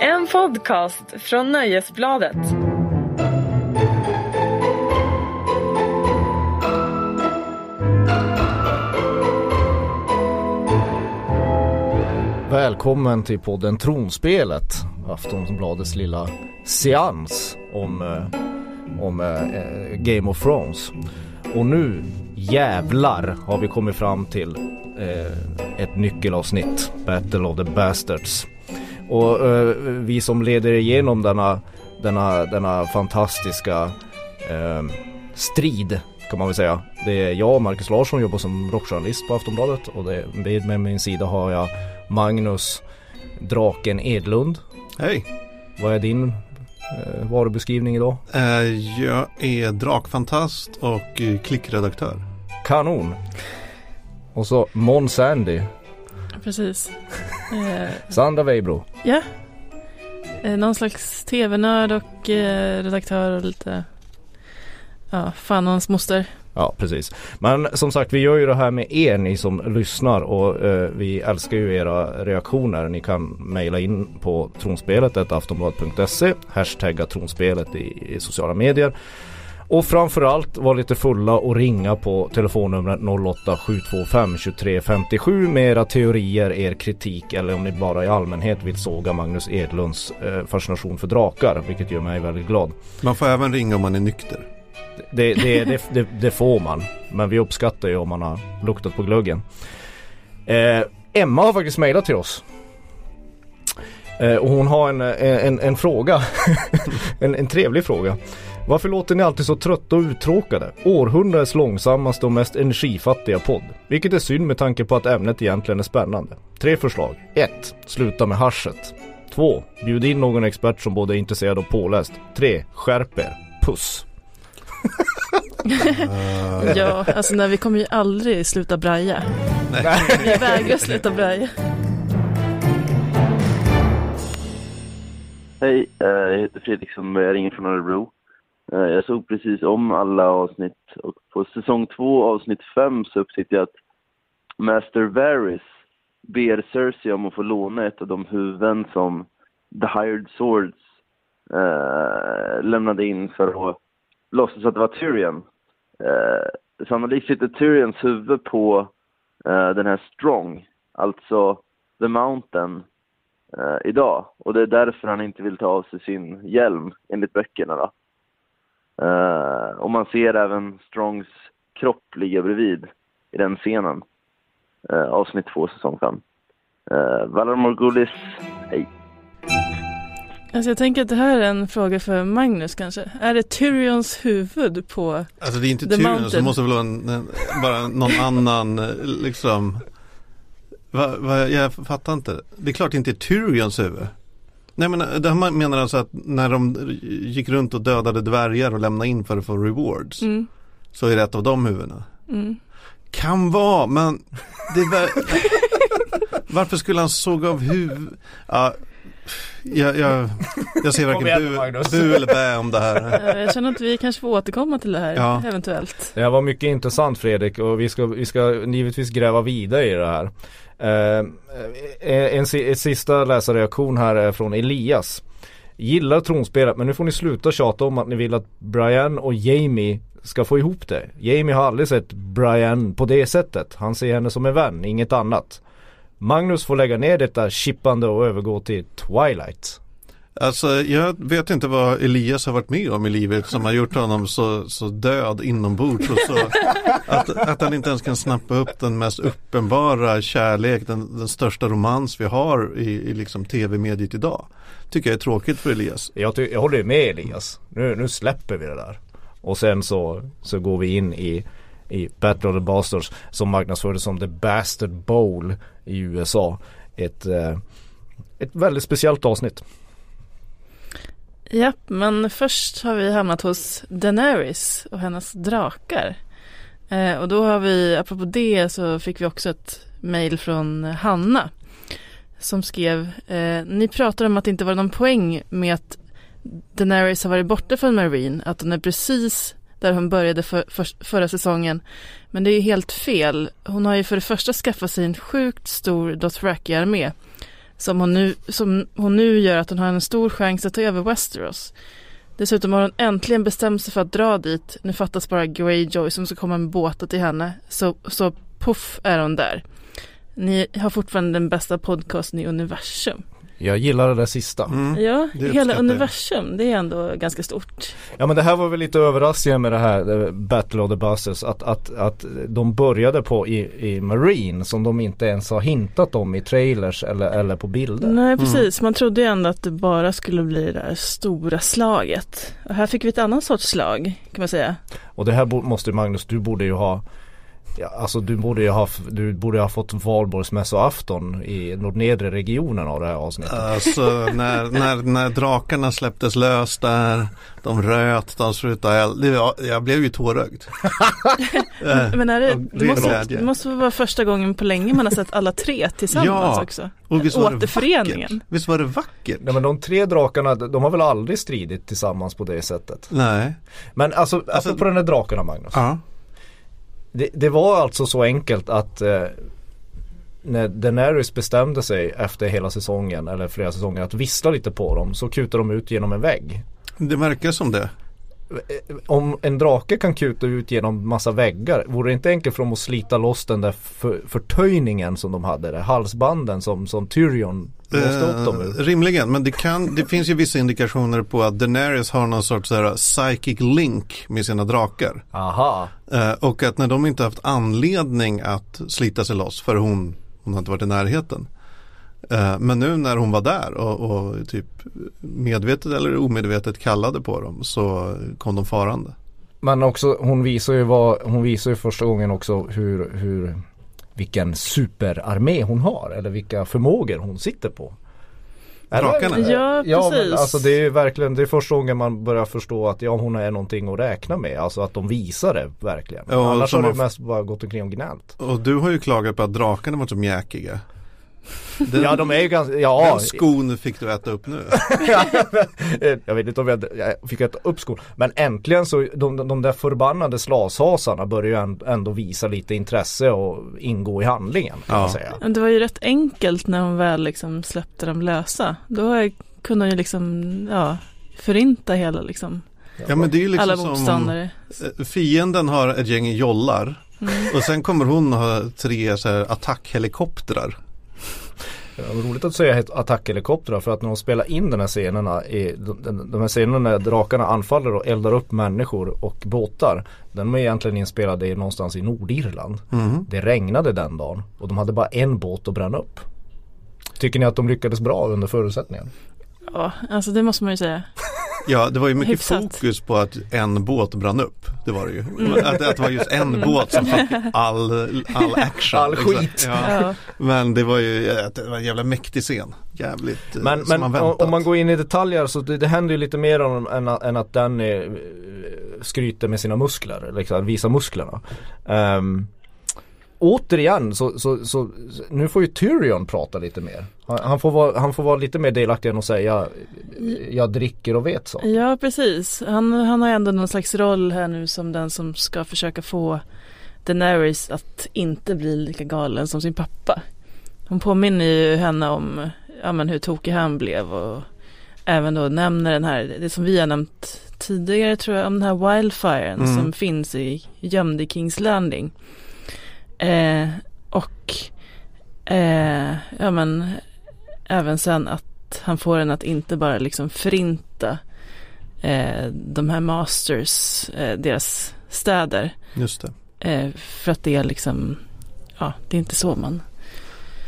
En podcast från Nöjesbladet. Välkommen till podden Tronspelet, Aftonbladets lilla seans om, eh, om eh, eh, Game of Thrones. Och nu jävlar har vi kommit fram till eh, ett nyckelavsnitt, Battle of the Bastards. Och eh, vi som leder igenom denna, denna, denna fantastiska eh, strid kan man väl säga. Det är jag, Marcus Larsson, jobbar som rockjournalist på Aftonbladet och det, med, med min sida har jag Magnus Draken Edlund. Hej! Vad är din eh, varubeskrivning idag? Eh, jag är drakfantast och eh, klickredaktör. Kanon! Och så Mon Sandy, Precis. Eh, Sandra Weibro. ja. Eh, någon slags tv-nörd och eh, redaktör och lite, ja, fan och hans moster. Ja, precis. Men som sagt, vi gör ju det här med er, ni som lyssnar och eh, vi älskar ju era reaktioner. Ni kan mejla in på tronspelet, aftonbladet.se, hashtagga tronspelet i, i sociala medier. Och framförallt var lite fulla och ringa på telefonnumret 08 725 23 57 med era teorier, er kritik eller om ni bara i allmänhet vill såga Magnus Edlunds eh, fascination för drakar, vilket gör mig väldigt glad. Man får även ringa om man är nykter. Det, det, det, det, får man. Men vi uppskattar ju om man har luktat på glöggen. Eh, Emma har faktiskt mejlat till oss. Eh, och hon har en, en, en fråga. en, en trevlig fråga. Varför låter ni alltid så trötta och uttråkade? Århundradets långsammaste och mest energifattiga podd. Vilket är synd med tanke på att ämnet egentligen är spännande. Tre förslag. 1. Sluta med haschet. 2. Bjud in någon expert som både är intresserad och påläst. 3. Skärp er. Puss. Ja, alltså när vi kommer ju aldrig sluta braja. Nej. Vi vägrar sluta braja. Hej, eh, jag heter Fredrik som ringer från Örebro. Eh, jag såg precis om alla avsnitt och på säsong två avsnitt fem så upptäckte jag att Master Varys ber Cersei om att få låna ett av de huvuden som The Hired Swords eh, lämnade in för att låtsas att det var Tyrion. Eh, sannolikt sitter Tyrions huvud på eh, den här Strong, alltså The Mountain, eh, idag. Och det är därför han inte vill ta av sig sin hjälm, enligt böckerna. Då. Eh, och man ser även Strongs kropp ligga bredvid i den scenen. Eh, avsnitt två, säsong fem. Eh, Valar Morgulis, hej. Alltså jag tänker att det här är en fråga för Magnus kanske. Är det Tyrions huvud på... Alltså det är inte The Tyrion Mountain. så måste väl vara en, en, bara någon annan liksom. Va, va, jag fattar inte. Det är klart det inte är Tyrions huvud. Nej men det här menar alltså att när de gick runt och dödade dvärgar och lämnade in för att få rewards. Mm, Så är det ett av de huvudena. mm. Kan vara men väl... Varför skulle han såga av huvud? Ja, jag, jag, jag ser varken bu, bu eller bä om det här. Ja, Jag känner att vi kanske får återkomma till det här Ja. eventuellt. Det här var mycket intressant Fredrik och vi ska, vi ska givetvis gräva vidare i det här. Eh, en, si- en sista läsarreaktion här är från Elias. Gillar tronspelet men nu får ni sluta tjata om att ni vill att Brian och Jamie ska få ihop det. Jamie har aldrig sett Brian på det sättet. Han ser henne som en vän, inget annat. Magnus får lägga ner detta chippande och övergå till Twilight. Alltså jag vet inte vad Elias har varit med om i livet som har gjort honom så, så död inombords och så att, att han inte ens kan snappa upp den mest uppenbara kärlek, den, den största romans vi har i, i liksom tv-mediet idag. Tycker jag är tråkigt för Elias. Jag, ty- jag håller med Elias. Nu, nu släpper vi det där. Och sen så, så går vi in i, i Battle of the Bastards som marknadsfördes som The Bastard Bowl i USA. Ett, eh, ett väldigt speciellt avsnitt. Japp, men först har vi hamnat hos Daenerys och hennes drakar. Eh, och då har vi, apropå det så fick vi också ett mejl från Hanna. Som skrev, eh, ni pratar om att det inte var någon poäng med att Daenerys har varit borta från Marine, att hon är precis där hon började för, för, förra säsongen. Men det är ju helt fel. Hon har ju för det första skaffat sig en sjukt stor Dothraki-armé. som hon, nu, som hon nu gör att hon har en stor chans att ta över Westeros. Dessutom har hon äntligen bestämt sig för att dra dit. Nu fattas bara Greyjoy som ska komma med båtar till henne. Så, så puff är hon där. Ni har fortfarande den bästa podcasten i universum. Jag gillar det där sista. Mm. Ja, det hela universum, det är ändå ganska stort. Ja men det här var väl lite överraskande med det här eh, Battle of the Buses att, att, att de började på i, i Marine som de inte ens har hintat om i trailers eller, eller på bilder. Nej, precis. Man trodde ju ändå att det bara skulle bli det där stora slaget. Och här fick vi ett annat sorts slag, kan man säga. Och det här måste Magnus, du borde ju ha Ja, alltså du borde ju ha, du borde ha fått valborgsmässoafton i nordnedre regionen av det här avsnittet. Alltså när, när, när drakarna släpptes lös där, de röt, de sprutade eld. Jag blev ju tårögd. Eh, Men är det, det, måste, det måste vara första gången på länge man har sett alla tre tillsammans Ja, också. Och visst var Återföreningen. vackert? Visst var det vackert? Nej men de tre drakarna, de har väl aldrig stridit tillsammans på det sättet. Nej. Men alltså, Alltså- alltså på den här drakarna Magnus. Ja. Det, det var alltså så enkelt att eh, när Daenerys bestämde sig efter hela säsongen eller flera säsonger att vissla lite på dem så kutade de ut genom en vägg. Det verkar som det. Om en drake kan kuta ut genom massa väggar vore det inte enkelt för dem att slita loss den där för, förtöjningen som de hade, där, halsbanden som, som Tyrion låste upp dem Eh, ur. rimligen, men det, kan, det finns ju vissa indikationer på att Daenerys har någon sorts här, psychic link med sina drakar. Aha. Eh, och att när de inte haft anledning att slita sig loss för hon, hon har inte varit i närheten. Eh, men nu när hon var där och, och typ medvetet eller omedvetet kallade på dem så kom de farande. Men också hon visar ju vad, hon visar ju första gången också hur, hur vilken superarmé hon har eller vilka förmågor hon sitter på. Drakarna? Ja, Ja precis. men alltså det är ju verkligen, det är första gången man börjar förstå att ja hon är någonting att räkna med. Alltså att de visar det verkligen. Ja, Annars har det man- mest bara gått omkring och gnällt. Och du har ju klagat på att drakarna var så mjäkiga. Den, Ja de är ju ganska, ja. den skon fick du äta upp nu. jag vet inte om jag, jag fick äta upp skon. Men äntligen så, de, de där förbannade slashasarna börjar ju änd- ändå visa lite intresse och ingå i handlingen kan Ja. Men det var ju rätt enkelt när hon väl liksom släppte dem lösa. Då kunde hon ju liksom, ja, förinta hela liksom, Ja men det är ju liksom alla som motståndare. eh, fienden har ett gäng jollar Mm. och sen kommer hon ha tre så här, attackhelikoptrar. Ja, det var roligt att säga ett attackhelikoptrar för att när de spelar in den här scenerna i, de, de- de här scenerna när drakarna anfaller och eldar upp människor och båtar. Den är egentligen inspelade i, någonstans i Nordirland. Mhm. Det regnade den dagen och de hade bara en båt att bränna upp. Tycker ni att de lyckades bra under förutsättningen? Ja, alltså det måste man ju säga. Ja det var ju mycket Hyfsat. fokus på att en båt brann upp. Det var det ju. Mm. Att, att det var just en båt som fick all, all action. All liksom. skit. Ja. Ja. Men det var ju det var en jävla mäktig scen. Jävligt eh, Men, som men man om, väntat. om man går in i detaljer så det, det händer ju lite mer än, än, att- än att Danny eh, skryter med sina muskler, liksom, visar musklerna. Ehm, återigen så, så, så, nu får ju Tyrion prata lite mer. Han, får vara, han får vara lite mer delaktig än att säga jag dricker och vet så. Ja, precis. Han, han har ändå någon slags roll här nu som den som ska försöka få Daenerys att inte bli lika galen som sin pappa. Hon påminner ju henne om ja, men hur tokig han blev och även då nämner den här, det som vi har nämnt tidigare tror jag, om den här wildfiren Mm. som finns i, gömd i Kings Landing. Eh, och eh, ja men även sen att han får en att inte bara liksom förinta eh, de här masters, eh, deras städer. Just det. Eh, för att det är liksom, ja det är inte så man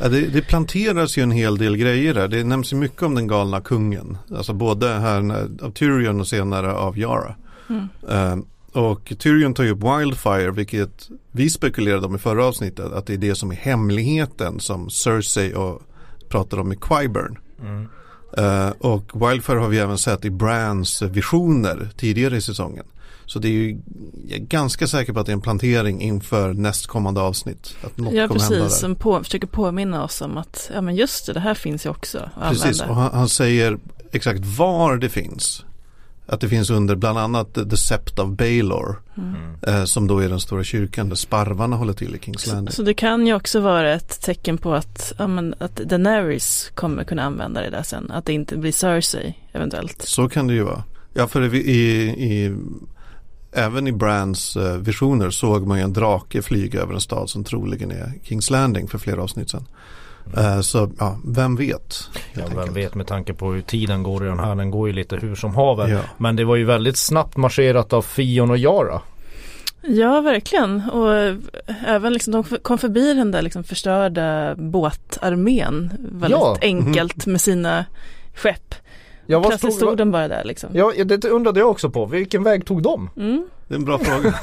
Ja, det, det planteras ju en hel del grejer där. Det nämns ju mycket om den galna kungen. Alltså både här när, av Tyrion och senare av Yara. Mm. Eh, och Tyrion tar ju upp Wildfire vilket vi spekulerade om i förra avsnittet. Att det är det som är hemligheten som Cersei och pratar om i Qyburn. Mm. Eh, och Wildfire har vi även sett i Brans visioner tidigare i säsongen. Så det är ju, jag är ganska säker på att det är en plantering inför nästkommande avsnitt. Att något Ja kommer hända där. precis, som på, försöker påminna oss om att, ja men just det, det här finns ju också Precis, använda. och han, han säger exakt var det finns. Att det finns under bland annat The Sept of Baylor. Mm. Eh, som då är den stora kyrkan där sparvarna håller till i Kings Så, Landing. så det kan ju också vara ett tecken på att, ja, men, att Daenerys kommer kunna använda det där sen. Att det inte blir Cersei eventuellt. Så kan det ju vara. Ja, för i, i, i även i Brands eh, visioner såg man ju en drake flyga över en stad som troligen är Kings Landing för flera avsnitt sedan. Eh, så ja, vem vet? Ja, vem enkelt. vet med tanke på hur tiden går i den här. Den går ju lite hur som haver. Ja. Men det var ju väldigt snabbt marscherat av Fion och Yara. Ja, verkligen. Och även liksom, de kom förbi den där liksom förstörda båtarmén väldigt Ja. enkelt med sina skepp. Ja, vad Plötsligt stod, stod de bara där liksom. ja, det undrade jag också på. Vilken väg tog de? Mm. Det är en bra fråga.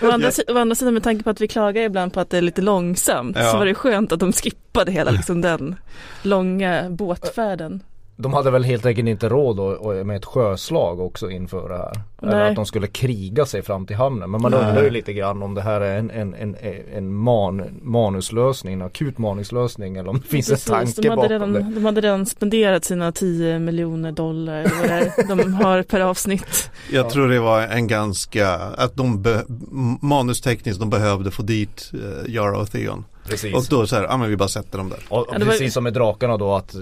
Å, andra, å andra sidan med tanke på att vi klagar ibland på att det är lite långsamt Ja. så var det skönt att de skippade hela liksom, den långa båtfärden. De hade väl helt enkelt inte råd med ett sjöslag också inför det här. Eller Nej. att de skulle kriga sig fram till hamnen. Men man Nej. undrar ju lite grann om det här är en, en, en, en man, manuslösning, en akut manuslösning eller om det finns Precis, en tanke de, hade bakom redan, det. de hade redan spenderat sina 10 miljoner dollar eller de har per avsnitt. Jag tror det var en ganska, att de be, manustekniskt de behövde få dit uh, Yara och Theon. Precis. Och då så här, ja men vi bara sätter dem där. Och, och Ja, var- precis som med drakarna då att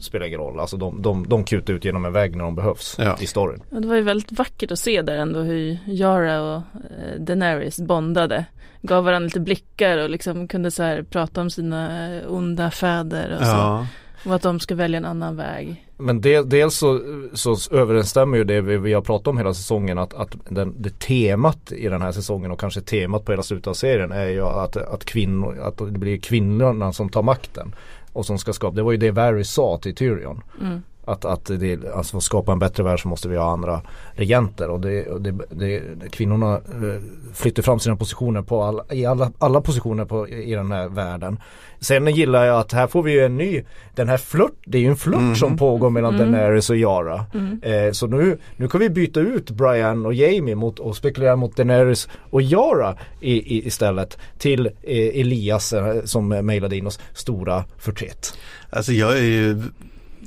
spelar ingen roll. Alltså de, de, de kutar ut genom en vägg när de behövs Ja. i storyn. Och det var ju väldigt vackert att se där ändå hur Yara och eh, Daenerys bondade. Gav varandra lite blickar och liksom kunde så här prata om sina eh, onda fäder och så. Ja, Och att de ska välja en annan väg. Men de, dels så, så överensstämmer ju det vi, vi har pratat om hela säsongen att, att den, det temat i den här säsongen och kanske temat på hela slutet av serien är ju att, att kvinnor, att det blir kvinnorna som tar makten. Och som ska skapa, det var ju det Varys sa till Tyrion. Mm. Att, att det, alltså för att skapa en bättre värld så måste vi ha andra regenter och det, och det, det, kvinnorna eh, flyttar fram sina positioner på alla, i alla, alla positioner på, i den här världen. Sen gillar jag att här får vi ju en ny, den här flört, det är ju en flört Mhm. som pågår mellan Mm. Daenerys och Yara. Mm. Eh, så nu, nu kan vi byta ut Brian och Jamie mot, och spekulera mot Daenerys och Yara i, i, istället till eh, Elias eh, som mejlade in oss stora förtret. alltså jag är ju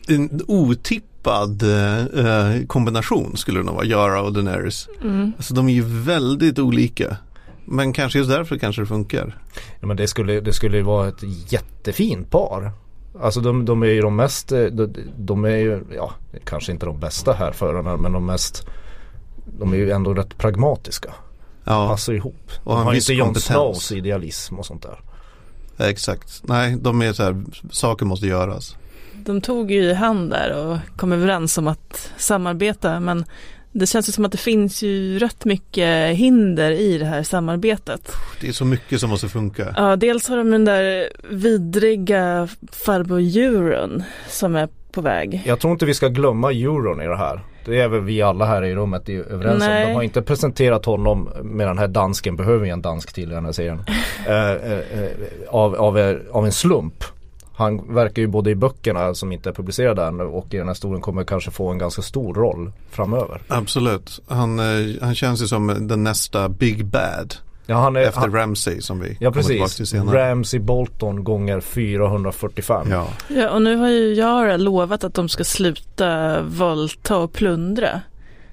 en otippad eh, kombination skulle det nog vara, Yara och Daenerys. Mm. Alltså de är ju väldigt olika. Men kanske just därför kanske det funkar. Ja, men det skulle, det skulle ju vara ett jättefint par. Alltså de, de är ju de mest, eh, de, de är ju, ja kanske inte de bästa här förarna men de mest De är ju ändå rätt pragmatiska. Ja, Passar ihop. Och De har viss inte Jon. Snows idealism och sånt där. exakt. Nej, de är så här, saker måste göras. De tog ju i hand där och kom överens om att samarbeta men det känns ju som att det finns ju rätt mycket hinder i det här samarbetet. Det är så mycket som måste funka. Ja, dels har de den där vidriga farbror Euron som är på väg. Jag tror inte vi ska glömma euron i det här. Det är väl vi alla här i rummet är överens om. Nej. De har inte presenterat honom med den här dansken, behöver vi en dansk till i den här serien. eh, eh, eh, av, av, av en slump. Han verkar ju både i böckerna som inte är publicerade än och i den här historien kommer kanske få en ganska stor roll framöver. Absolut. Han, eh, han känns ju som den nästa Big Bad. Ja, han är, efter han, Ramsey som vi ja kommer tillbaka precis. till senare. Ramsey Bolton gånger 445. Ja. Ja, och nu har ju Yara lovat att de ska sluta våldta och plundra.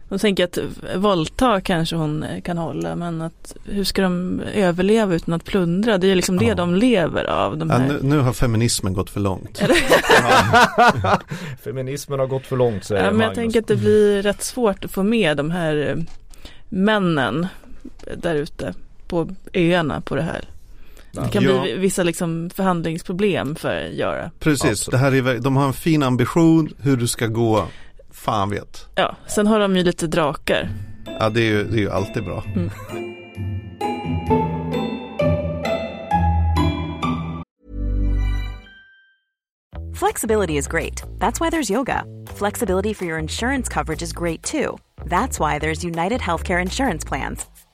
Då tänker jag att våldta kanske hon kan hålla men att hur ska de överleva utan att plundra? Det är ju liksom det Ja. de lever av. De Ja, här. nu, nu har feminismen gått för långt. Feminismen har gått för långt säger Ja, men jag tänker att det blir rätt svårt att få med de här eh, männen där ute på öarna på det här. Det kan Ja. bli vissa liksom förhandlingsproblem för Yara. Precis, Absolut. det här är, de har en fin ambition hur det ska gå. Fan vet. Ja, sen har de ju lite drakar. Ja, det är ju, det är ju alltid bra. Flexibility is great. That's why there's yoga. Flexibility for your insurance coverage is great too. That's why there's United Healthcare Insurance Plans.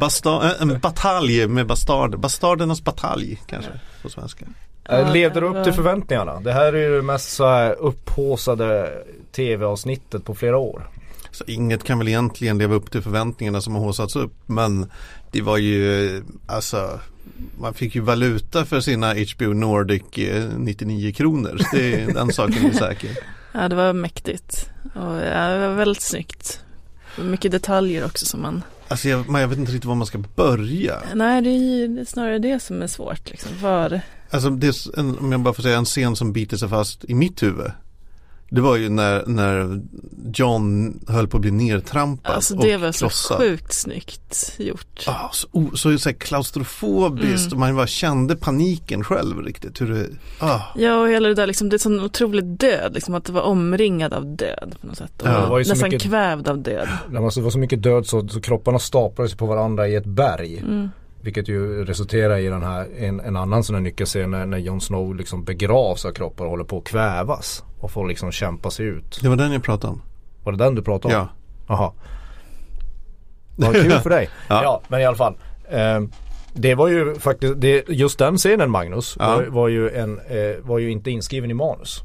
Basta- äh, en batalj med bastarder. Bastardernas batalj kanske på svenska. Eh, Levde det det var- upp till förväntningarna? Det här är ju det mest så här upphaussade tv-avsnittet på flera år. Så inget kan väl egentligen leva upp till förväntningarna som har haussats upp. Men det var ju alltså man fick ju valuta för sina HBO Nordic eh, 99 kronor. Det är, den saken är säker. Ja, det var mäktigt. Och ja, det var väldigt snyggt. Mycket detaljer också som man... Alltså jag, jag vet inte riktigt var man ska börja. Nej, det är, ju- det är snarare det som är svårt. Liksom. Var... Alltså det är en, om jag bara får säga en scen som biter sig fast i mitt huvud. Det var ju när, när John höll på att bli nertrampad Alltså och det var så krossad. sjukt snyggt gjort. Ah, så, o- så, så här klaustrofobiskt Mm. och man bara kände paniken själv riktigt. Hur det, ah. Ja, och hela det där liksom, det är sån otrolig död, liksom att det var omringad av död på något sätt. Och Ja, det var ju så nästan mycket- kvävd av död. Det vara så mycket död så, så kropparna staplar sig på varandra i ett berg. Mm. Vilket ju resulterar i den här, en, en annan sån här nyckelscen när, när Jon Snow liksom begravs av kroppar och håller på att kvävas. Och får liksom kämpa sig ut. Det var den jag pratade om. Var det den du pratade om? Ja. Jaha. Vad kul för dig. Ja. ja. men i alla fall. ehm, det var ju faktiskt, det, just den scenen Magnus Ja. var, var, ju en, eh, var ju inte inskriven i manus.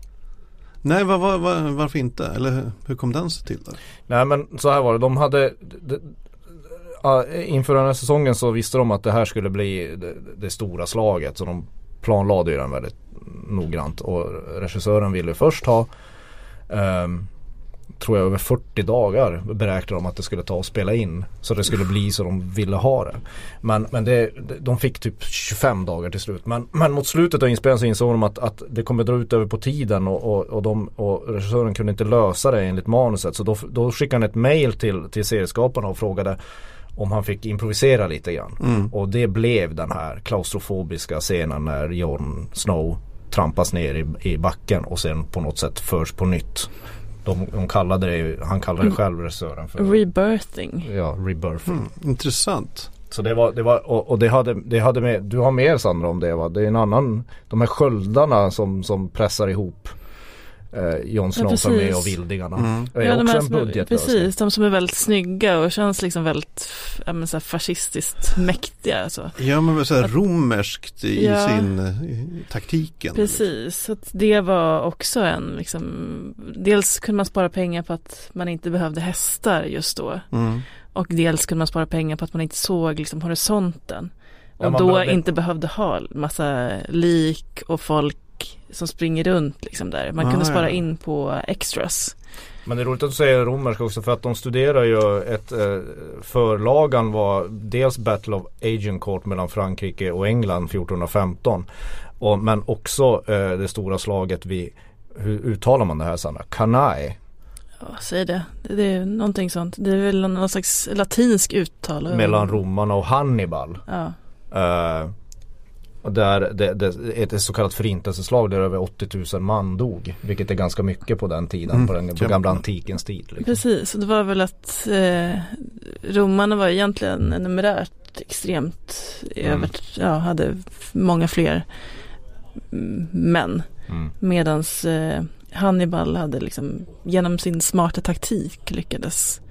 Nej, var, var, var, varför inte? Eller hur- kom den sig till då? Nej men så här var det, de hade ja, Inför den här säsongen så visste de att det här skulle bli det, det stora slaget så de planlade ju den väldigt noggrant. Och regissören ville först ha ehm, Tror jag över 40 dagar beräknade de att det skulle ta att spela in. Så det skulle bli så de ville ha det. Men, men det, de fick typ 25 dagar till slut. Men, men mot slutet av inspelningen så insåg de att, att det kommer dra ut över på tiden och, och, och, de, och regissören kunde inte lösa det enligt manuset. Så då, då skickade han ett mail till, till serieskaparna och frågade om han fick improvisera lite grann. Mm. Och det blev den här klaustrofobiska scenen när Jon Snow trampas ner i, i backen och sen på något sätt förs på nytt. De, de kallade det, han kallade det själv regissören för Rebirthing. ja, rebirthing. Mm, intressant. Så det var, det var och, och det hade, det hade med, du har mer Sandra om det va? Det är en annan, de här sköldarna som, som pressar ihop eh, Jon Snow som är precis. och vildingarna. Mm. Det är Ja, de också här en som är, budgetlösning. precis, de som är väldigt snygga och känns liksom väldigt ja, men så här fascistiskt mäktiga. Alltså. Ja men så här romerskt i Ja. sin i taktiken. Precis, så att det var också en liksom, dels kunde man spara pengar på att man inte behövde hästar just då. Mm. Och dels kunde man spara pengar på att man inte såg liksom horisonten. Ja, Och man då behövde- inte behövde ha massa lik och folk som springer runt liksom där. Man Ah, kunde spara ja. in på extras. Men det är roligt att du säger romerska också för att de studerar ju ett eh, förlagan var dels Battle of Agincourt mellan Frankrike och England 1415. Och, men också eh, det stora slaget vid, hur uttalar man det här Sandra? Cannae. Ja, säg det. det. Det är någonting sånt. Det är väl någon slags latinsk uttal. Mellan romarna och Hannibal. Ja, Eh, där det, det, ett så kallat förintelseslag där över 80 000 man dog. Vilket är ganska mycket på den tiden, Mm, på den på gamla antikens tid. Liksom. precis. Och det var väl att eh, romarna var egentligen numerärt extremt Mm. över, ja, hade många fler män. Mm. Medans eh, Hannibal hade liksom genom sin smarta taktik lyckades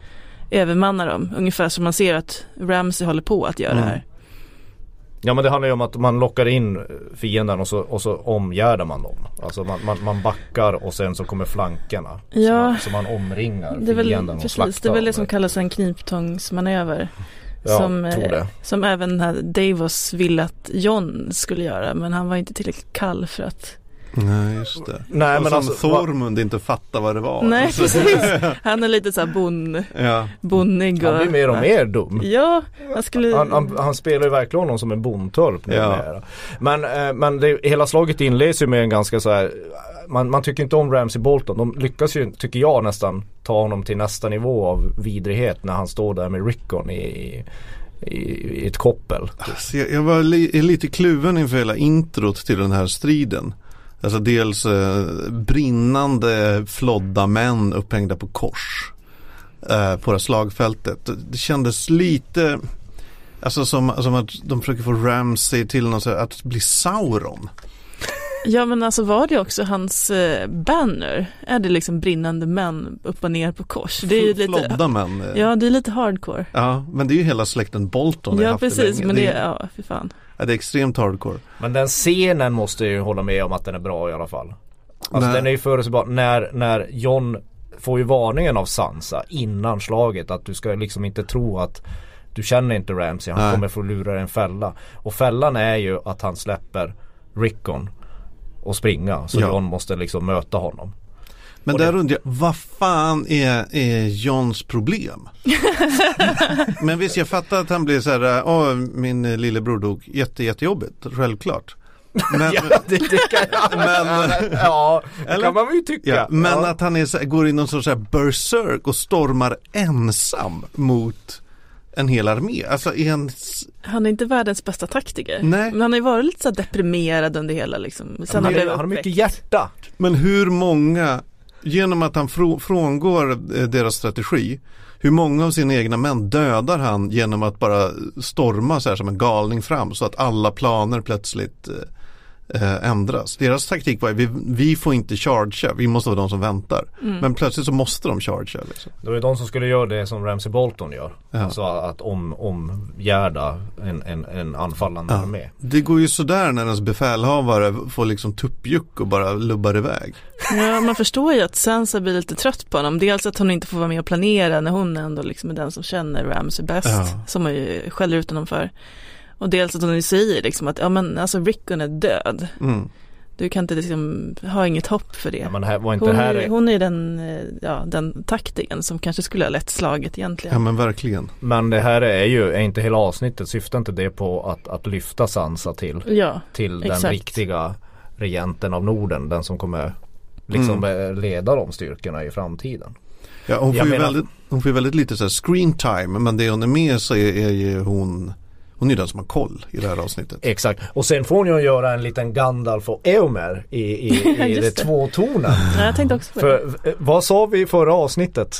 övermanna dem. Ungefär som man ser att Ramsey håller på att göra Mm. här. Ja men det handlar ju om att man lockar in fienden och så, och så omgärdar man dem. Alltså man, man, man backar och sen så kommer flankerna. Så, Ja. man, så man omringar Det är väl, fienden och precis, slaktar det är väl det som kallas en kniptångsmanöver. Ja, som, eh, som även den här Davos ville att John skulle göra. Men han var inte tillräckligt kall för att Nej just det. Nej och men som alltså, Thormund inte fattar vad det var. Nej Så- precis, han är lite så här bon, ja. bonnig och han blir mer och mer dum. Ja, han skulle Han, han, han spelar ju verkligen honom som en bondtölp Ja. Men, eh, men det, hela slaget inleds ju med en ganska så här man, man tycker inte om Ramsey Bolton. De lyckas ju, tycker jag nästan, ta honom till nästa nivå av vidrighet när han står där med Rickon i, i, i ett koppel. Alltså, jag, jag var li, är lite kluven inför hela introt till den här striden. Alltså dels eh, brinnande flodda män upphängda på kors. Eh, på det slagfältet. Det kändes lite Alltså som, som att de försöker få Ramsey till något här, att bli Sauron. Ja men alltså var det också hans eh, banner? Är det liksom brinnande män upp och ner på kors? Det är ju lite, Flodda män. eh. ja det är lite hardcore. Ja, men det är ju hela släkten Bolton Ja precis, länge. men det, är, ja fy fan. Ja, det är extremt hardcore. Men den scenen måste jag ju hålla med om att den är bra i alla fall. Alltså Nej. den är ju förutsägbar när, när John får ju varningen av Sansa innan slaget att du ska liksom inte tro att du känner inte Ramsey, han Nej. kommer få lura dig en fälla. Och fällan är ju att han släpper Rickon och springa så Ja. John måste liksom möta honom. Men där det- undrar jag, vad fan är, är Johns problem? men visst, jag fattar att han blir så här, åh min lillebror dog, jätte, jättejobbigt, självklart. Men, Ja det, det kan jag, Men- ja, det Eller? kan man väl tycka. ja, men Ja. att han är så, går i någon sorts så här berserk och stormar ensam mot en hel armé. Alltså är han, är inte världens bästa taktiker. Nej. Men han har ju varit lite så deprimerad under hela liksom. Sen han, han blev han har mycket hjärta. men hur många, genom att han frångår eh, deras strategi, hur många av sina egna män dödar han genom att bara storma så här som en galning fram så att alla planer plötsligt eh, ändras. Deras taktik var vi, vi får inte chargea, vi måste vara de som väntar. Mm. Men plötsligt så måste de chargea. Liksom. Det var de som skulle göra det som Ramsey Bolton gör. Ja. Alltså att om, omgärda en, en, en anfallande Ja. armé. Det går ju sådär när ens befälhavare får liksom tuppjuck och bara lubbar iväg. Ja, man förstår ju att Sansa blir lite trött på honom. Dels att hon inte får vara med och planera när hon ändå liksom är den som känner Ramsey bäst. Ja. Som man ju skäller ut honom för. Och dels att hon säger liksom att ja men alltså Rickon är död. Mm. Du kan inte liksom ha inget hopp för det. Ja, men här var inte hon, här är, hon är den, eh, ja, den taktiken som kanske skulle ha lett slaget egentligen. Ja men verkligen. Men det här är ju, är inte hela avsnittet, syftar inte det på att, att lyfta Sansa till, Ja, till den riktiga regenten av Norden, den som kommer liksom Mm. leda de styrkorna i framtiden. Ja, hon, Jag får ju menar- väldigt, hon får ju väldigt lite så här screen time men det hon är med så är, är ju hon Hon är den som har koll i det här avsnittet. Exakt, och sen får hon ju göra en liten Gandalf och Eomer i, i, i det det. tvåtonen. ja, jag tänkte också på det. För eh, vad sa vi i förra avsnittet?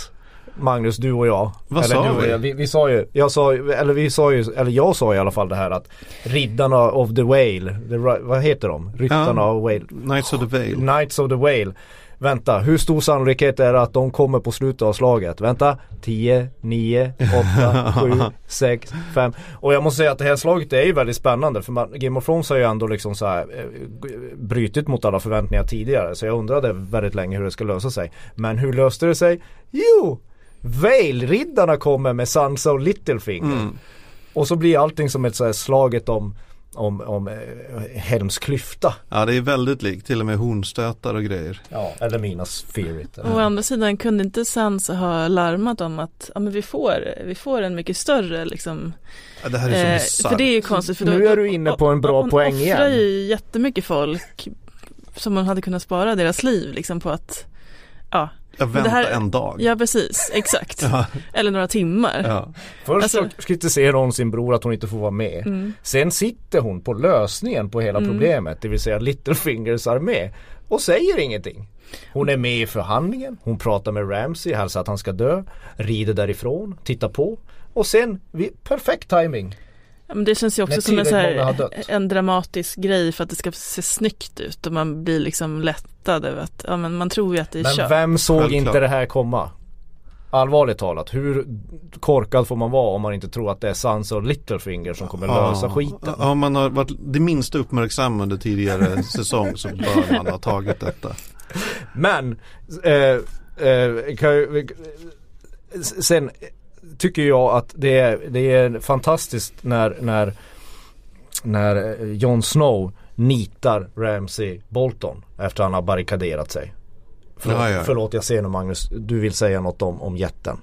Magnus, du och jag. Vad eller sa du och vi? jag. vi? Vi sa ju, jag sa, eller vi sa ju, eller jag sa i alla fall det här att Riddarna of the Whale, the, vad heter de? Ryttarna Ja. av Whale. Knights of the Vale. Knights of the Whale. Vänta, hur stor sannolikhet är det att de kommer på slutet av slaget? Vänta, 10, 9, 8, 7, 6, 5. Och jag måste säga att det här slaget är ju väldigt spännande för man, Game of Thrones har ju ändå liksom så här eh, brutit mot alla förväntningar tidigare. Så jag undrade väldigt länge hur det ska lösa sig. Men hur löste det sig? Jo! Vale-riddarna kommer med Sansa och Littlefinger. Mm. Och så blir allting som ett så slaget om om, om eh, Helms klyfta. Ja det är väldigt likt, till och med hornstötar och grejer. Ja, eller Minas Fearit. Å andra sidan kunde inte Sansa ha larmat om att ja, men vi, får, vi får en mycket större liksom. Ja, det här är så Eh, för det är ju konstigt. För Nu är du inne på en bra hon poäng offrar igen. ju jättemycket folk som man hade kunnat spara deras liv liksom på att Ja, Jag det väntar här- en dag. ja precis, exakt. Ja, Eller några timmar. ja. Först Alltså- så kritiserar hon sin bror att hon inte får vara med. Mm. Sen sitter hon på lösningen på hela Mm. problemet, det vill säga Littlefingers armé. Och säger ingenting. Hon är med i förhandlingen, hon pratar med Ramsey, hälsar att han ska dö, rider därifrån, tittar på. Och sen, perfekt timing. Ja, men det känns ju också som en, så här, en dramatisk grej för att det ska se snyggt ut och man blir liksom lättad över att, ja men man tror ju att det är Men kört. vem såg Självklart. inte det här komma? Allvarligt talat, hur korkad får man vara om man inte tror att det är Sansa och Littlefinger som kommer lösa skiten? Ja, Om man har varit det minsta uppmärksam under tidigare säsong så bör man ha tagit detta. Men, eh, eh, kan jag, sen tycker jag att det är, det är fantastiskt när, när, när eh, Jon Snow nitar Ramsey Bolton efter han har barrikaderat sig. Förlåt, Ja, ja. förlåt jag ser nu Magnus, du vill säga något om, om jätten.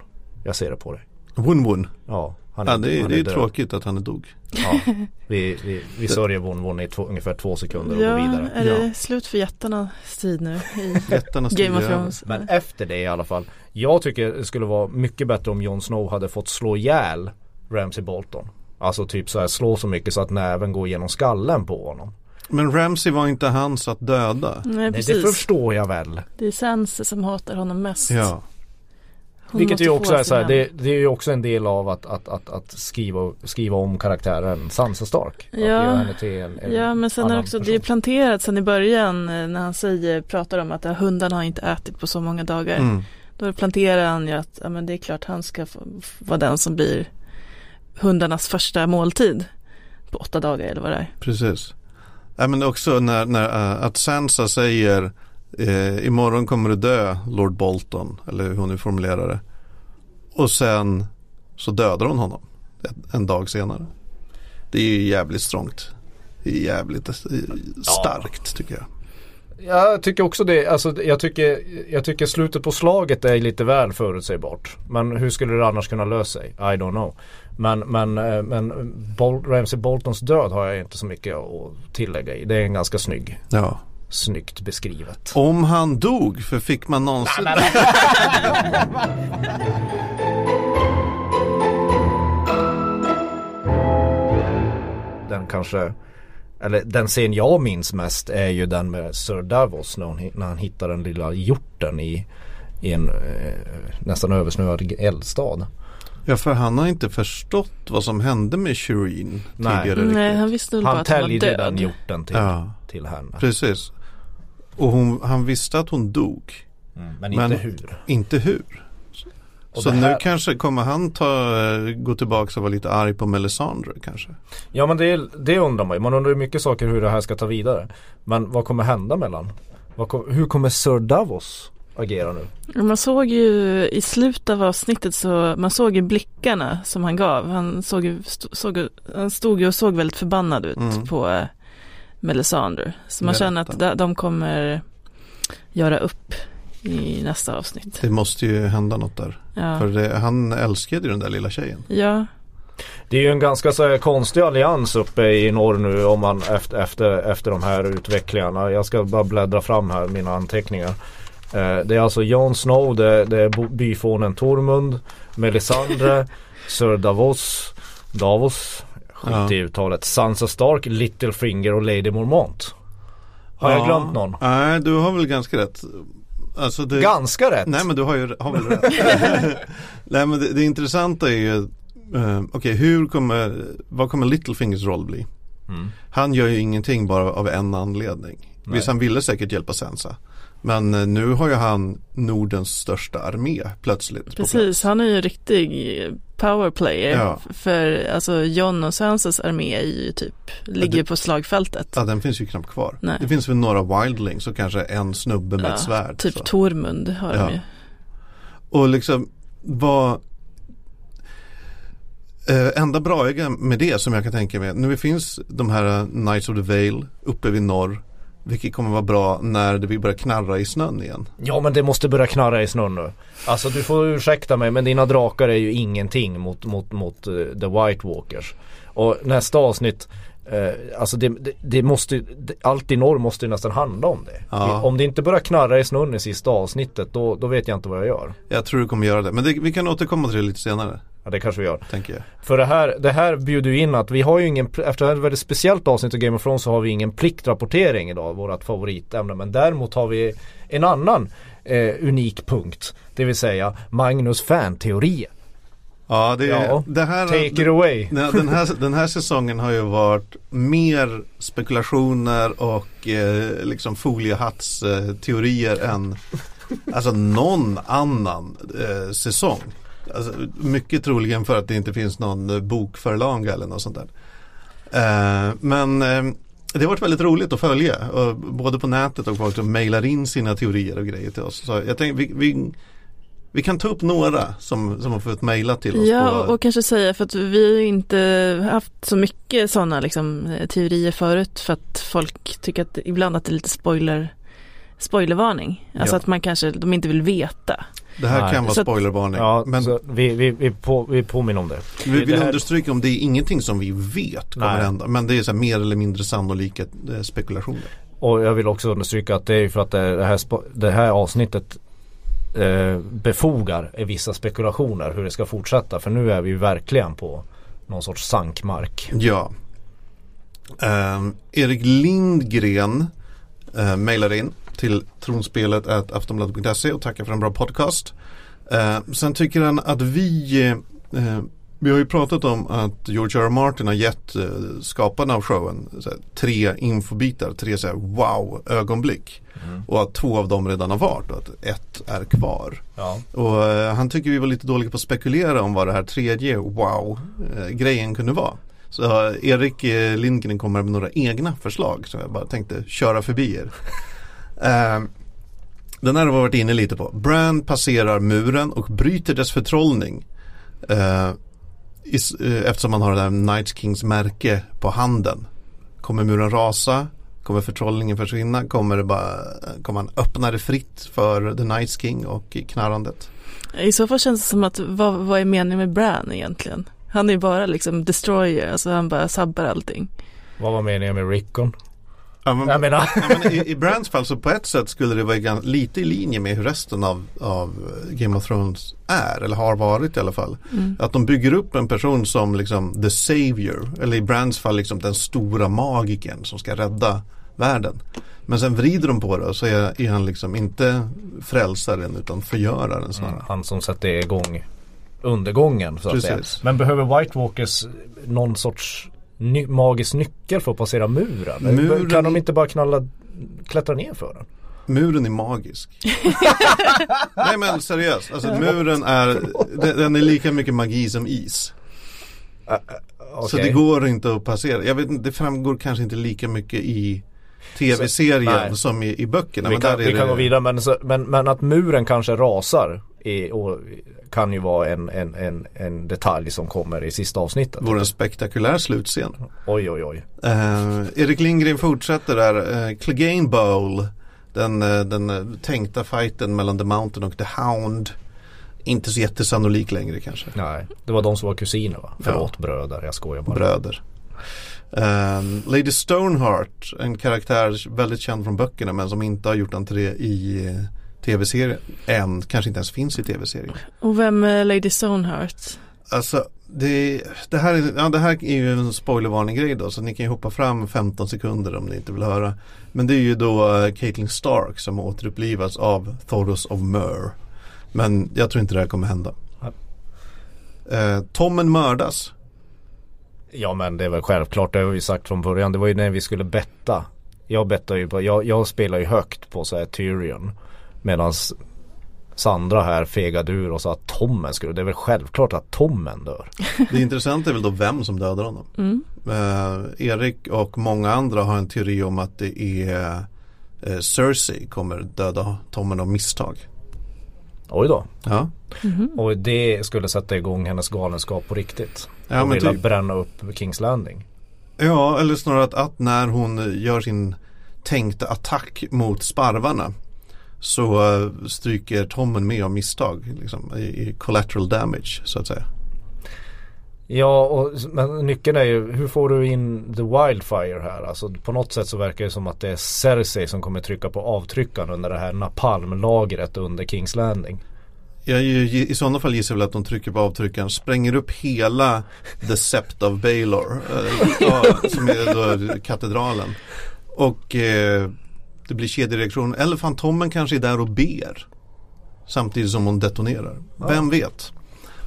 Jag ser det på dig. Wun Wun. Ja, han Ja, det är, han det är tråkigt att han är dog. Ja, vi, vi, vi sörjer Won i två, ungefär två sekunder och går Ja, vidare. är det Ja. slut för jättarnas tid nu i Jättarnas Game of. Thrones? Men efter det i alla fall. Jag tycker det skulle vara mycket bättre om Jon Snow hade fått slå ihjäl Ramsey Bolton. Alltså typ så här slå så mycket så att näven går genom skallen på honom. Men Ramsey var inte hans att döda. Nej Nej, det precis, förstår jag väl. det är Sansa som hatar honom mest. Ja. Hon Vilket måste ju få också är så här, det, det är ju också en del av att, att, att, att skriva, skriva om karaktären Sansa Stark. Att Ja. göra henne till en, en Ja men sen är också, det är planterat sen i början eh, när han säger, pratar om att ja, hundarna har inte ätit på så många dagar. Mm. Då planterar han ju att ja, men det är klart han ska vara den som blir hundarnas första måltid på åtta dagar eller vad det är. Precis. Ja, men också när, när äh, att Sansa säger eh, imorgon kommer du dö Lord Bolton eller hur hon nu formulerar det. Och sen så dödar hon honom en, dag senare. Det är ju jävligt strångt. Det är jävligt eh, starkt tycker jag. Jag tycker också det, alltså jag tycker, jag tycker slutet på slaget är lite väl förutsägbart. Men hur skulle det annars kunna lösa sig? I don't know. Men, men, eh, men Bol- Ramsey Boltons död har jag inte så mycket att tillägga i. Det är en ganska snygg, Ja. Snyggt beskrivet. Om han dog, för fick man någonsin... Den kanske, eller den scen jag minns mest är ju den med Sir Davos när, hon, när han hittar den lilla hjorten i, i en eh, nästan översnöad eldstad. Ja, för han har inte förstått vad som hände med Shireen Nej. tidigare. Nej, riktigt. han visste väl bara Han att han var täljde den död. hjorten till, Ja. till henne. Precis. Och hon, han visste att hon dog. Mm, men inte Men- hur. Inte hur. Och Så det nu här- kanske kommer han ta, gå tillbaka och vara lite arg på Melisandre kanske. Ja men det, det undrar man ju. Man undrar ju mycket saker hur det här ska ta vidare. Men vad kommer hända mellan? Vad hur kommer Sir Davos agera nu? Man såg ju i slutet av avsnittet så man såg ju blickarna som han gav. Han, såg, ju- såg, han stod ju och såg väldigt förbannad ut Mm. på eh, Melisandre. Så man känner att de kommer göra upp i nästa avsnitt. Det måste ju hända något där. Ja, För det, han älskade ju den där lilla tjejen. ja. Det är ju en ganska så här, konstig allians uppe i norr nu om man efter, efter, efter de här utvecklingarna. Jag ska bara bläddra fram här mina anteckningar. Eh, det är alltså Jon Snow, det, det är byfånen Tormund, Melisandre, Sir Davos, Davos, skit Ja. i uttalet, Sansa Stark, Littlefinger och Lady Mormont. Har jag Ja. glömt någon? Nej, du har väl ganska rätt. Alltså det, Ganska rätt! Nej men du har ju har väl rätt. Nej men det, det intressanta är ju eh, Okej hur kommer Vad kommer Littlefingers roll bli? Mm. Han gör ju ingenting bara av en anledning Nej. Visst han ville säkert hjälpa Sansa Men eh, nu har ju han Nordens största armé plötsligt Precis, han är ju riktig powerplayer. Ja. För alltså John och Sansas armé är ju typ, ligger det- på slagfältet. Ja den finns ju knappt kvar Nej. Det finns väl några wildlings och kanske en snubbe med Ja, ett svärd Typ så. Tormund har Ja. de ju. Och liksom vad eh, Enda braiga med det som jag kan tänka mig Nu finns de här eh, Knights of the Vale uppe vid norr Vilket kommer vara bra när det börjar knarra i snön igen Ja men det måste börja knarra i snön nu. Alltså du får ursäkta mig men dina drakar är ju ingenting mot, mot, mot eh, The White Walkers. Och nästa avsnitt eh, Alltså det, det, det måste det, Allt i norr måste ju nästan handla om det. Ja. Om det inte börjar knarra i snön i sista avsnittet då, då vet jag inte vad jag gör. Jag tror det kommer göra det Men vi kan återkomma till det lite senare Ja det kanske vi gör. Tänker jag För det här, det här bjuder ju in att vi har ju ingen, efter ett väldigt speciellt avsnitt av Game of Thrones så har vi ingen pliktrapportering idag, vårat favoritämne. Men däremot har vi en annan eh, unik punkt. Det vill säga Magnus fan-teori. Ja det, Ja, det här Take it away. Den, här, den här säsongen har ju varit mer spekulationer och eh, liksom foliehattsteorier än alltså någon annan eh, säsong. Alltså, mycket troligen för att det inte finns någon eh, bokförlag eller något sånt där. Eh, men eh, det har varit väldigt roligt att följa, och, både på nätet och folk som mejlar in sina teorier och grejer till oss. Så jag tänkte vi, vi, vi kan ta upp några som, som har fått mejla till oss. Ja, på, och kanske säga för att vi har inte haft så mycket sådana liksom, teorier förut för att folk tycker att ibland att det är lite spoiler spoilervarning. Alltså Ja. att man kanske, de inte vill veta. Det här Nej. kan vara Så spoilervarning. Ja, men vi, vi, vi, på, vi påminner om det. vi vill det här- understryka om det är ingenting som vi vet kommer Nej. hända. Men det är så mer eller mindre sannolika eh, spekulationer. Och jag vill också understryka att det är för att det här, det här avsnittet eh, befogar vissa spekulationer hur det ska fortsätta. För nu är vi verkligen på någon sorts sankmark. Ja. Ehm, Erik Lindgren uh, mejlar in till tronspelet at aftonbladet.se och tackar för en bra podcast. Eh, sen tycker han att vi eh, vi har ju pratat om att George R. R. Martin har gett eh, skaparna av showen såhär, tre infobitar, tre såhär, wow ögonblick. Mm. Och att två av dem redan har varit och att ett är kvar. Ja. Och eh, han tycker vi var lite dåliga på att spekulera om vad det här tredje wow eh, grejen kunde vara. Så eh, Erik eh, Lindgren kommer med några egna förslag som jag bara tänkte köra förbi er. Eh, den här har vi varit inne lite på. Bran passerar muren och bryter dess förtrollning. Eh, i, s- eh, eftersom man har det där Night Kings märke på handen. Kommer muren rasa? Kommer förtrollningen försvinna? Kommer, det bara, kommer man öppna det fritt för The Night King och knarrandet? I så fall känns det som att vad, vad är meningen med Bran egentligen? Han är ju bara liksom destroyer, alltså han bara sabbar allting. Vad var meningen med Rickon? Ja, men, Jag menar, ja, men i, I Brands fall så på ett sätt skulle det vara lite i linje med hur resten av, av Game of Thrones är eller har varit i alla fall. Mm. Att de bygger upp en person som liksom the savior eller i Brands fall liksom den stora magiken som ska rädda världen. Men sen vrider de på det och så är, är han liksom inte frälsaren utan förgöraren snarare. Mm, han som sätter igång undergången så att säga. Men behöver White Walkers någon sorts ny- magisk nyckel för att passera muren? Muren kan de inte bara knalla, klättra ner för den? Muren är magisk. Nej men seriöst, alltså muren är, den, är lika mycket magi som is. Så Okej. det går inte att passera. Jag vet det framgår kanske inte lika mycket i Så- tv-serien som i, i böckerna. Vi men kan, där är vi kan det, gå vidare men, så, men, men att muren kanske rasar och kan ju vara en, en, en, en detalj som kommer i sista avsnittet. vore en spektakulär slutscen. Oj oj oj. Eh, Erik Lindgren fortsätter där. Uh, Clegane Bowl. Den, eh, den eh, tänkta fighten mellan The Mountain och The Hound. Inte så jättesannolik längre kanske. Nej, det var de som var kusiner va? Förlåt bröder, jag skojar bara. bröder. Ehm, Lady Stoneheart, en karaktär väldigt känd från böckerna men som inte har gjort entré i eh, tv-serien än, kanske inte ens finns i tv-serien. Och vem är Lady Stoneheart? Alltså det, det, här är, ja, det här är ju en spoilervarning grej då så ni kan ju hoppa fram 15 sekunder om ni inte vill höra. Men det är ju då uh, Caitlyn Stark som återupplivas av Thoros of Myr. Men jag tror inte det här kommer hända. Uh, Tommen mördas. Ja men det är väl självklart, det har vi sagt från början. Det var ju när vi skulle betta. Jag bettar ju på, jag, jag spelar ju högt på så här Tyrion. Medan Sandra här fegade ur och sa att Tommen skulle, det är väl självklart att Tommen dör. Det intressanta är väl då vem som dödar honom. Mm. Eh, Erik och många andra har en teori om att det är eh, Cersei kommer döda Tommen av misstag. Oj då. Ja, Och det skulle sätta igång hennes galenskap på riktigt. Ja, och men vilja typ. bränna upp Kings Landing. ja eller snarare att, att när hon gör sin tänkta attack mot sparvarna så eh, stryker Tommen med av misstag liksom, i, collateral damage så att säga. Ja, och, men nyckeln är ju hur får du in the wildfire här? Alltså på något sätt så verkar det som att det är Cersei som kommer trycka på avtryckaren under det här napalmlagret under Kings Landing. Jag, i, I sådana fall gissar jag väl att de trycker på avtryckaren, spränger upp hela The Sept of Baelor, eh, ja, som är då katedralen. Och eh, det blir kedjereaktion. Eller Fantomen kanske är där och ber. Samtidigt som hon detonerar. Vem vet?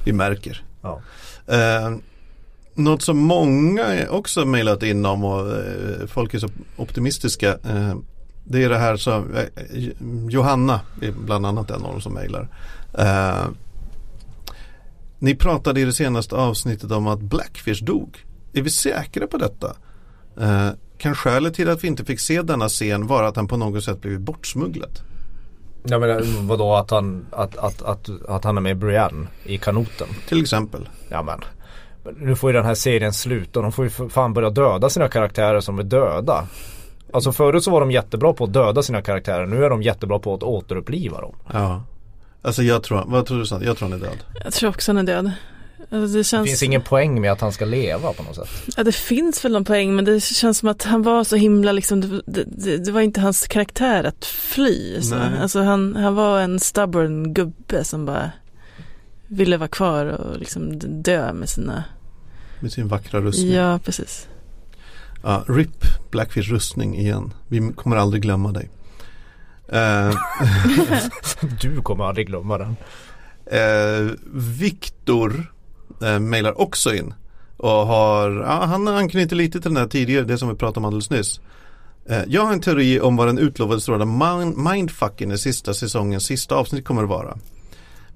Vi märker. Ja. Eh, något som många också mejlat in om och eh, folk är så optimistiska. Eh, det är det här som eh, Johanna är bland annat en av dem som mejlar. Eh, ni pratade i det senaste avsnittet om att Blackfish dog. Är vi säkra på detta? Eh, kan skälet till att vi inte fick se denna scen vara att han på något sätt blivit bortsmugglad? Jag menar vadå att han, att, att, att, att han är med Brienne i kanoten? Till exempel. Ja men. men Nu får ju den här serien sluta. De får ju fan börja döda sina karaktärer som är döda. Alltså förut så var de jättebra på att döda sina karaktärer. Nu är de jättebra på att återuppliva dem. Ja. Alltså jag tror, vad tror du Sandra? Jag tror han är död. Jag tror också han är död. Alltså det, Det känns, finns ingen poäng med att han ska leva på något sätt. ja, det finns väl någon poäng men det känns som att han var så himla liksom, det, det, det, det var inte hans karaktär att fly. Så. Nej. Alltså han, han var en stubborn gubbe som bara ville vara kvar och liksom dö med sina, Med sin vackra rustning. ja precis. Ja, RIP Blackfish rustning igen. Vi kommer aldrig glömma dig. Eh, Du kommer aldrig glömma den. Eh, Viktor eh, mejlar också in och har, ja, han anknyter lite till den här tidigare, det som vi pratade om alldeles nyss. Eh, jag har en teori om vad den utlovade stora mind mindfucken i sista säsongens sista avsnitt kommer att vara.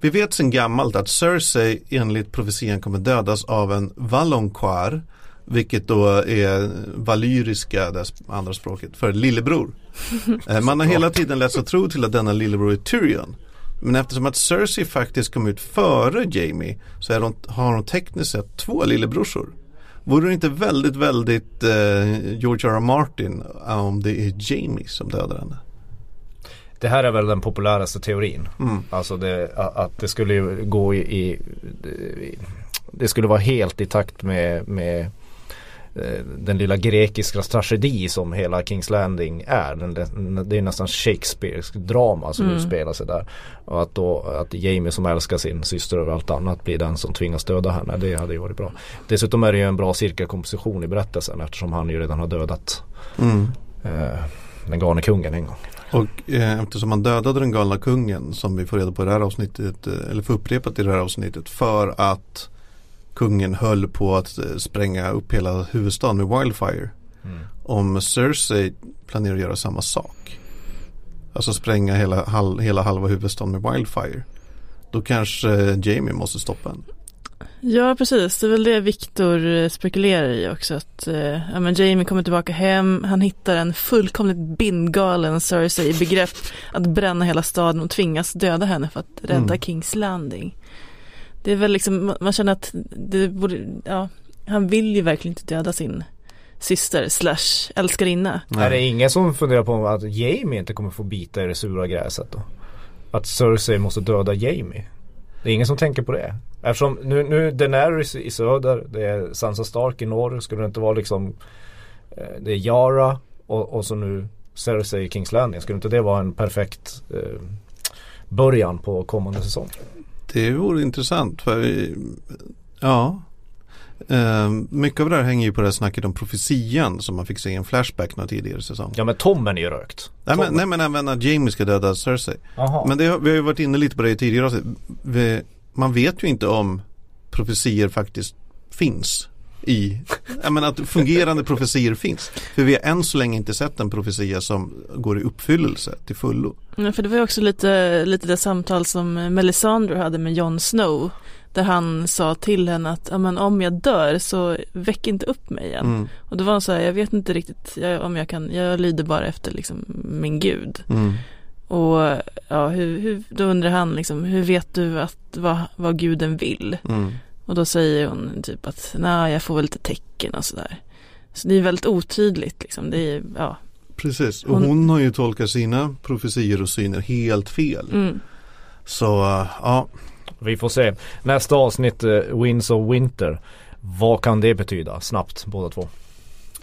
Vi vet sedan gammalt att Cersei enligt profetian kommer dödas av en Valonquar vilket då är valyriska, det andra språket, för lillebror. Eh, Man har hela tiden lätt sig tro till att denna lillebror är Tyrion. Men eftersom att Cersei faktiskt kom ut före Jamie så de, har hon tekniskt sett två lillebrorsor. Vore det inte väldigt, väldigt eh, George R. R. Martin om det är Jamie som dödar henne? Det här är väl den populäraste teorin. Mm. Alltså det, att det skulle gå i, i Det skulle vara helt i takt med, med den lilla grekiska tragedi som hela Kings Landing är. Den, det är nästan Shakespearesk drama som Mm. utspelar sig där. Och att då att Jamie som älskar sin syster över allt annat blir den som tvingas döda henne. Det hade ju varit bra. Dessutom är det ju en bra cirkelkomposition i berättelsen eftersom han ju redan har dödat Mm. eh, den galne kungen en gång. Och eh, eftersom han dödade den galna kungen som vi får reda på i det här avsnittet, eh, eller får upprepat i det här avsnittet för att kungen höll på att eh, spränga upp hela huvudstaden med Wildfire. Mm. Om Cersei planerar att göra samma sak. Alltså spränga hela, hal, hela halva huvudstaden med Wildfire. Då kanske eh, Jamie måste stoppa henne. Ja, precis. Det är väl det Viktor eh, spekulerar i också. Att eh, ja, men Jamie kommer tillbaka hem. Han hittar en fullkomligt bindgalen Cersei i begrepp att bränna hela staden och tvingas döda henne för att rädda Mm. Kings Landing. Det är väl liksom, man- känner att det borde, ja, han vill ju verkligen inte döda sin syster slash älskarinna. Är det ingen som funderar på att Jamie inte kommer få bita i det sura gräset då? Att Cersei måste döda Jamie? Det är ingen som tänker på det. Eftersom nu, nu Daenerys i söder, det är Sansa Stark i norr. Skulle det inte vara liksom eh, Det är Yara och, och så nu Cersei i Kings Landing. Skulle inte det vara en perfekt eh, början på kommande säsong? Det vore intressant. För, vi- ja. Eh, mycket av det här hänger ju på det här snacket om profetian som man fick se i en flashback några tidigare säsong. Ja men Tommen är ju rökt. Nej men, nej men även att Jamie ska döda Cersei. Jaha. Men det, vi har ju varit inne lite på det i tidigare avsnitt. Man vet ju inte om profetier faktiskt finns i, jag menar att fungerande profetier finns. För vi har än så länge inte sett en profetia som går i uppfyllelse till fullo. Ja, för det var ju också lite, lite det samtal som Melisandre hade med Jon Snow. Där han sa till henne att men om jag dör så väck inte upp mig igen. Mm, Och då var hon så här, jag vet inte riktigt jag, om jag kan, jag lyder bara efter liksom min gud. mm, Och ja, hur, hur, då undrar han liksom, hur vet du att vad, vad guden vill? mm. Och då säger hon typ att, nej jag får väl lite tecken och sådär. Så det är väldigt otydligt liksom, det är, ja. Precis, och Hon- hon har ju tolkat sina profetier och syner helt fel. Mm. Så uh, ja, Vi får se. Nästa avsnitt, eh, Winds of Winter. Vad kan det betyda? Snabbt båda två.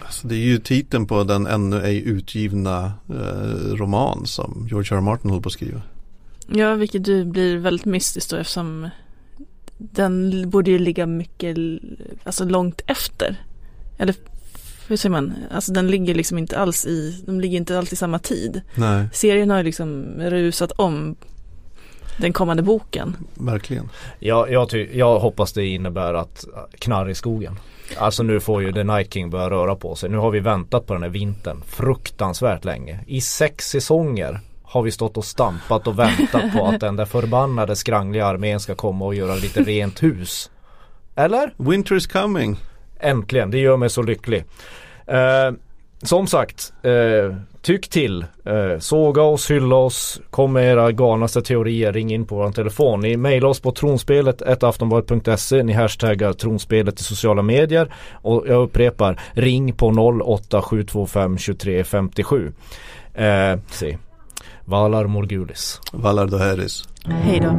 alltså det är ju titeln på den ännu ej utgivna eh, roman som George R. R. Martin håller på att skriva. Ja, vilket ju blir väldigt mystiskt då eftersom den borde ju ligga mycket, alltså långt efter. Eller hur säger man? Alltså den ligger liksom inte alls i, de ligger inte alltid i samma tid. Nej, Serien har ju liksom rusat om den kommande boken. verkligen. Jag, jag, ty- jag hoppas det innebär att äh, knarr i skogen. Alltså nu får ju The Night King börja röra på sig. Nu har vi väntat på den här vintern fruktansvärt länge. I sex säsonger har vi stått och stampat och väntat på att den där förbannade skrangliga armén ska komma och göra lite rent hus. Eller? Winter is coming. Äntligen, det gör mig så lycklig. Eh, som sagt, eh, tyck till. Eh, såga oss, hylla oss, kom med era galnaste teorier, ring in på vår telefon. Ni mejlar oss på tronspelet aftonbladet.se, ni hashtaggar tronspelet i sociala medier och jag upprepar, ring på 08725 2357. Eh, se. Valar Morgulis. Valar Dohaeris. Hej då.